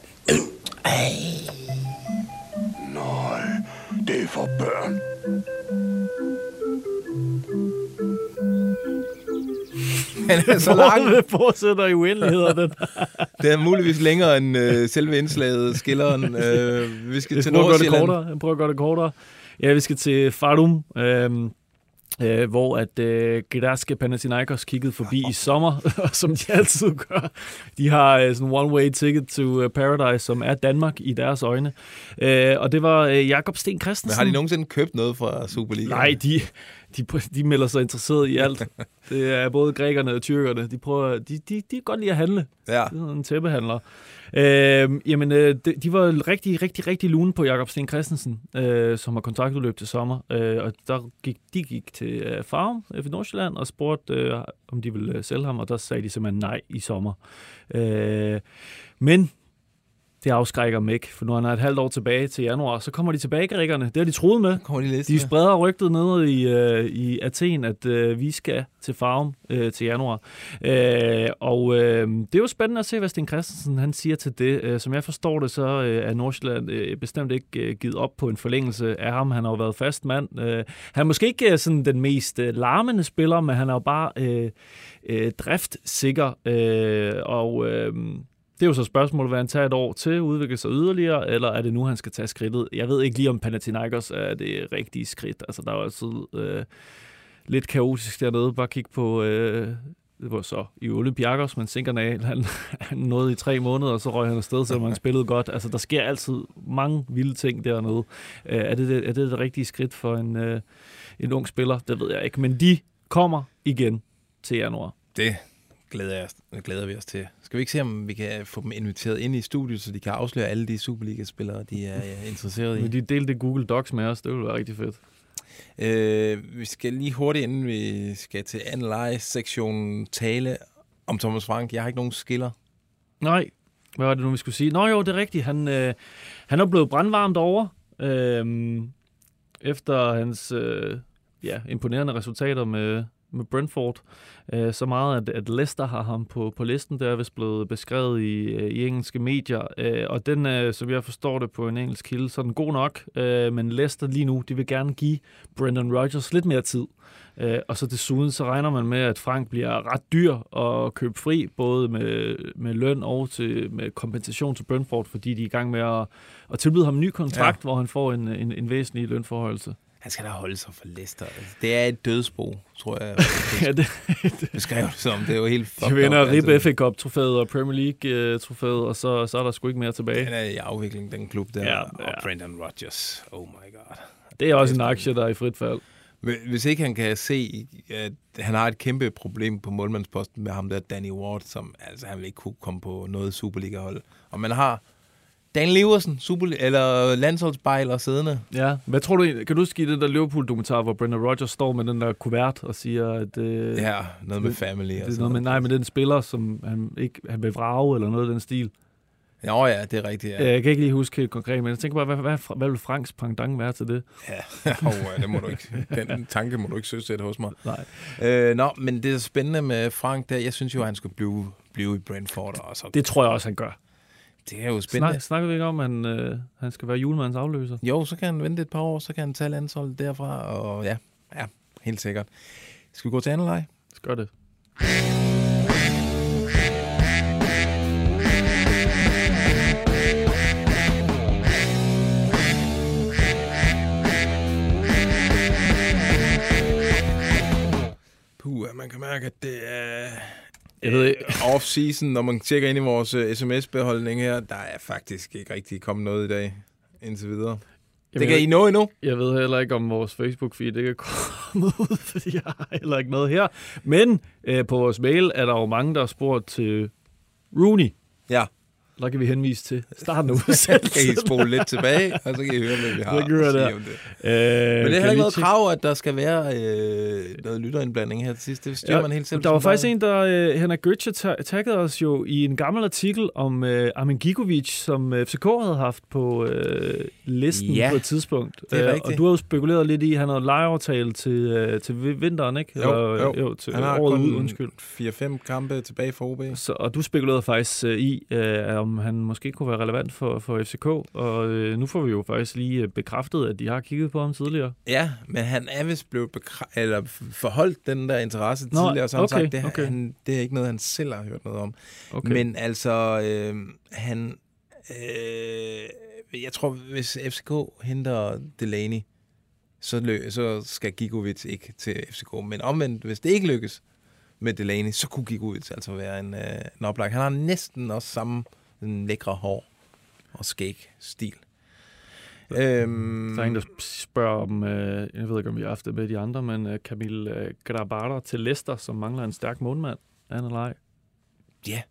Nej, det er for børn. Den er så lang. Det fortsætter i uendeligheder, den. Det er muligvis længere end øh, selve indslaget, skilleren. Øh, vi skal Jeg til Nordsjælland. Jeg prøver at gøre det kortere. Ja, vi skal til Farum, øhm, øh, hvor at øh, Gdańsk Panathinaikos kiggede forbi i sommer, som de altid gør. De har øh, sådan one-way ticket to øh, paradise, som er Danmark i deres øjne. Øh, og det var øh, Jakob Sten Men Christensen. har de nogensinde købt noget fra Superliga? Nej, de, de, de melder sig interesseret i alt. Det er både grækerne og tyrkerne. De, prøver, de, de, de kan godt lide at handle. Ja. Det er en tæppehandler. Øh, jamen, øh, de, de var rigtig, rigtig, rigtig lune på Jakob Sten Christensen, øh, som har kontraktudløb til sommer. Øh, og der gik, de gik til øh, Farm i øh, Nordsjælland og spurgte, øh, om de ville øh, sælge ham, og der sagde de simpelthen nej i sommer. Øh, men det afskrækker dem ikke, for nu er han et halvt år tilbage til januar, så kommer de tilbage, grækerne. Det har de troet med. Kommer de lidt De spreder rygtet nede i, øh, i Athen, at øh, vi skal til Farum øh, til januar. Øh, og øh, det er jo spændende at se, hvad Sten Christensen han siger til det. Øh, som jeg forstår det, så øh, er Nordsjælland øh, bestemt ikke øh, givet op på en forlængelse af ham. Han har jo været fast mand. Øh, han er måske ikke øh, sådan den mest øh, larmende spiller, men han er jo bare øh, øh, driftsikker. Øh, og... Øh, det er jo så spørgsmålet, vil han tage et år til at udvikle sig yderligere, eller er det nu, han skal tage skridtet? Jeg ved ikke lige, om Panathinaikos er det rigtige skridt. Altså, der er jo altid øh, lidt kaotisk dernede. Bare kig på, øh, det var så i Olympiakos, men Sinkernal, han, han nåede i tre måneder, og så røg han afsted, selvom han spillede godt. Altså, der sker altid mange vilde ting dernede. Øh, er, det, det, er det det rigtige skridt for en, øh, en ung spiller? Det ved jeg ikke. Men de kommer igen til januar. Det glæder, jeg, glæder vi os til. Skal vi ikke se, om vi kan få dem inviteret ind i studiet, så de kan afsløre alle de Superliga-spillere, de er øh, interesseret i? Men de delte Google Docs med os, det ville være rigtig fedt. Øh, vi skal lige hurtigt, inden vi skal til Analyze-sektionen, tale om Thomas Frank. Jeg har ikke nogen skiller. Nej, hvad var det nu, vi skulle sige? Nå jo, det er rigtigt. Han, øh, han er blevet brandvarmt over øh, efter hans øh, ja, imponerende resultater med, med Brentford. Øh, så meget, at, at Leicester har ham på, på listen. Det er vist blevet beskrevet i, øh, i engelske medier. Øh, og den, øh, som jeg forstår det på en engelsk kilde, så er den god nok. Øh, men Leicester lige nu, de vil gerne give Brendan Rodgers lidt mere tid. Øh, og så desuden, så regner man med, at Frank bliver ret dyr at købe fri, både med, med løn og til, med kompensation til Brentford, fordi de er i gang med at, at tilbyde ham en ny kontrakt, ja. hvor han får en, en, en væsentlig lønforholdelse. Han skal da holde sig for Leicester. Altså, Det er et dødsbo, tror jeg. ja, det, beskrev det som. Det er jo helt De fucked vinder up, altså. RIB FA Cup-trofæet og Premier League-trofæet, og så, så er der sgu ikke mere tilbage. Den er i afvikling, den klub der. Ja, Ja, og ja. Brendan Rodgers. Oh my god. Det er også en aktie, der er i frit fald. Hvis ikke han kan se, at han har et kæmpe problem på målmandsposten med ham der, Danny Ward, som altså, han vil ikke kunne komme på noget Superliga-hold. Og man har Dan Leversen, super, eller landsholdsbejler siddende. Ja, hvad tror du? Kan du huske i den der Liverpool-dokumentar, hvor Brendan Rodgers står med den der kuvert og siger, at... Øh, Ja, noget med family og Det er sådan noget med, nej, men den spiller, som han, ikke, han vil vrage, eller noget af den stil. Nå ja, det er rigtigt, Ja. ja. Jeg kan ikke lige huske helt konkret, men jeg tænker bare, hvad, hvad, hvad vil Franks pendant være til det? Ja, oh, ja, det må du ikke. Den tanke må du ikke søsætte hos mig. Nej. Øh, nå, men det er spændende med Frank der. Jeg synes jo, at han skulle blive, blive i Brentford. Og så, Det tror jeg også, han gør. Det er jo spændende. Snak, snakker vi ikke om, at han, øh, han skal være julemandens afløser? Jo, så kan han vente et par år, så kan han tage landsholdet derfra, og ja, ja, helt sikkert. Skal vi gå til anden leg? Gør det. Puh, man kan mærke, at det er Jeg ved ikke. off-season. Når man tjekker ind i vores uh, sms-beholdning her, der er faktisk ikke rigtig kommet noget i dag, indtil videre. det kan I nå endnu. Jeg ved heller ikke, om vores Facebook-feed ikke er kommet ud, fordi jeg har heller ikke noget her. Men øh, på vores mail er der jo mange, der har spurgt til Rooney. Ja. Der kan vi henvise til starten af udsendelsen. kan I spole lidt tilbage, og så kan I høre, hvad vi har Så kan høre om det. Øh, Men det er heller ikke noget krav, at der skal være øh, noget lytterindblanding her til sidst. Det styrer man helt selv. Der var faktisk en, der, øh, Henrik ta- taggede os jo i en gammel artikel om øh, Armin Gigovic, som øh, FCK havde haft på øh, listen Ja, på et tidspunkt. det er Øh, rigtigt. Og du har jo spekuleret lidt i, at han havde lejeaftale til, øh, til vi- vinteren, ikke? Jo, jo. jo til Han har året kun ud, undskyld. 4-5 kampe tilbage for OB. Så, og du spekulerede faktisk øh, i, øh, om han måske kunne være relevant for, for FCK, og øh, nu får vi jo faktisk lige øh, bekræftet, at de har kigget på ham tidligere. Ja, men han er vist blevet bekra- eller forholdt den der interesse Nå, tidligere, så han okay, sagt, det, okay. han, det er ikke noget, han selv har hørt noget om. Okay. Men altså, øh, han... Øh, jeg tror, hvis FCK henter Delaney, så, lø- så skal Gigovic ikke til FCK. Men omvendt, hvis det ikke lykkes med Delaney, så kunne Gigovic altså være en, øh, en oplag. Han har næsten også samme sådan lækre hår og skæg stil. Øhm, Der er en, der spørger om, øh, jeg ved ikke, om vi har haft det med de andre, men øh, Camille øh, Grabara til Leicester, som mangler en stærk målmand. Er han eller ej? Ja,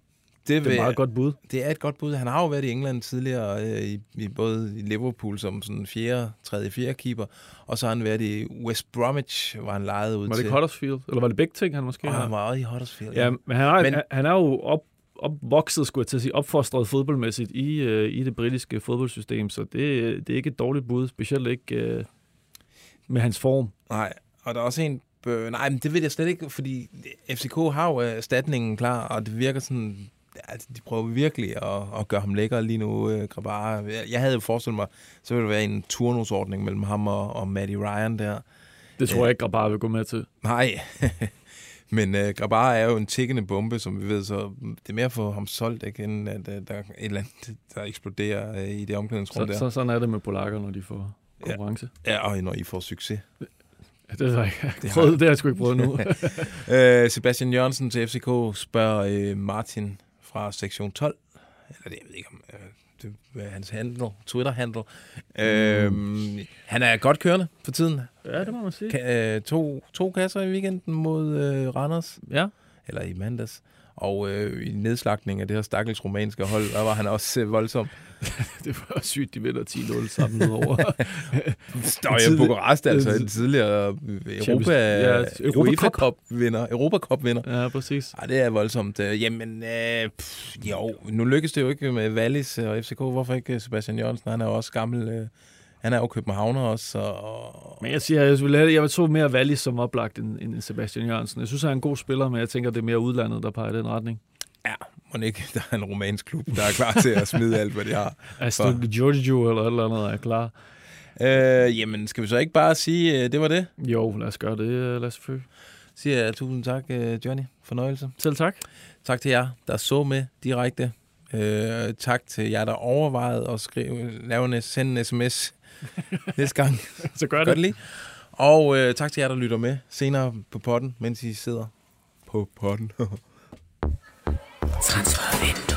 Det er et vil- meget godt bud. Det er et godt bud. Han har jo været i England tidligere, øh, i, i både i Liverpool som sådan fjerde, tredje, fjerde keeper, og så har han været i West Bromwich, hvor han lejede ud Var det til. Huddersfield? Eller var det begge ting, han måske har? han var i Huddersfield. Ja, men han er, men, han er jo op, opvokset, skulle jeg til at sige, opfostret fodboldmæssigt i, øh, i det britiske fodboldsystem, så det, det er ikke et dårligt bud, specielt ikke øh, med hans form. Nej, og der er også en... Øh, nej, men det ved jeg slet ikke, fordi FCK har jo erstatningen klar, og det virker sådan... Altså, de prøver virkelig at, at gøre ham lækker lige nu, øh, Grabara. Jeg, havde jo forestillet mig, så ville det være en turnusordning mellem ham og, og Matty Ryan der. Det tror jeg ikke, Grabar vil gå med til. Nej, men øh, Grabara er jo en tikkende bombe, som vi ved, så det er mere for ham solgt, ikke, end at øh, der er et eller andet, der eksploderer øh, i det omklædningsrum Så, der. så, sådan er det med polakker, når de får konkurrence. Ja, og når I får succes. Ja, det har jeg ikke Det har- det har jeg sgu ikke prøvet nu. øh, Sebastian Jørgensen til FCK spørger øh, Martin fra sektion 12, eller det, jeg ved ikke om, øh, det er hans handle, Twitter-handle. Øh, han er godt kørende for tiden. Ja, det må man sige. Ka- øh, to, to kasser i weekenden mod øh, Randers. Ja. Eller i mandags. Og øh, i nedslagning af det her stakkels romanske hold, der var han også øh, voldsom. det var sygt, de vinder 10-0 sammen over. Ja, Bukarest altså en tidligere Europa, Ja, Europa. Cup vinder. Europa Cup vinder. Ja, præcis. Ej, det er voldsomt. Øh, Jamen, øh, pff, jo, nu lykkes det jo ikke med Wallis og FCK. Hvorfor ikke Sebastian Jørgensen? Han er jo også gammel, øh, Han er jo københavner også, og Men jeg siger, jeg vil, have, jeg tro mere Wallis som oplagt end, end Sebastian Jørgensen. Jeg synes, han er en god spiller, men jeg tænker, det er mere udlandet, der peger i den retning. må ikke, der er en romansk klub, der er klar til at smide alt, hvad de har. Altså, Giorgio eller et eller andet er klar. Øh, jamen, skal vi så ikke bare sige, øh, det var det? Jo, lad os gøre det, øh, lad os følge. Siger jeg tusind tak, øh, Johnny. Fornøjelse. Selv tak. Tak til jer, der så med direkte. Øh, tak til jer, der overvejede at skrive, lave en, sende en sms næste gang. Så gør Gør det. det lige. Og øh, tak til jer, der lytter med senere på potten, mens I sidder på potten. Transfervindue.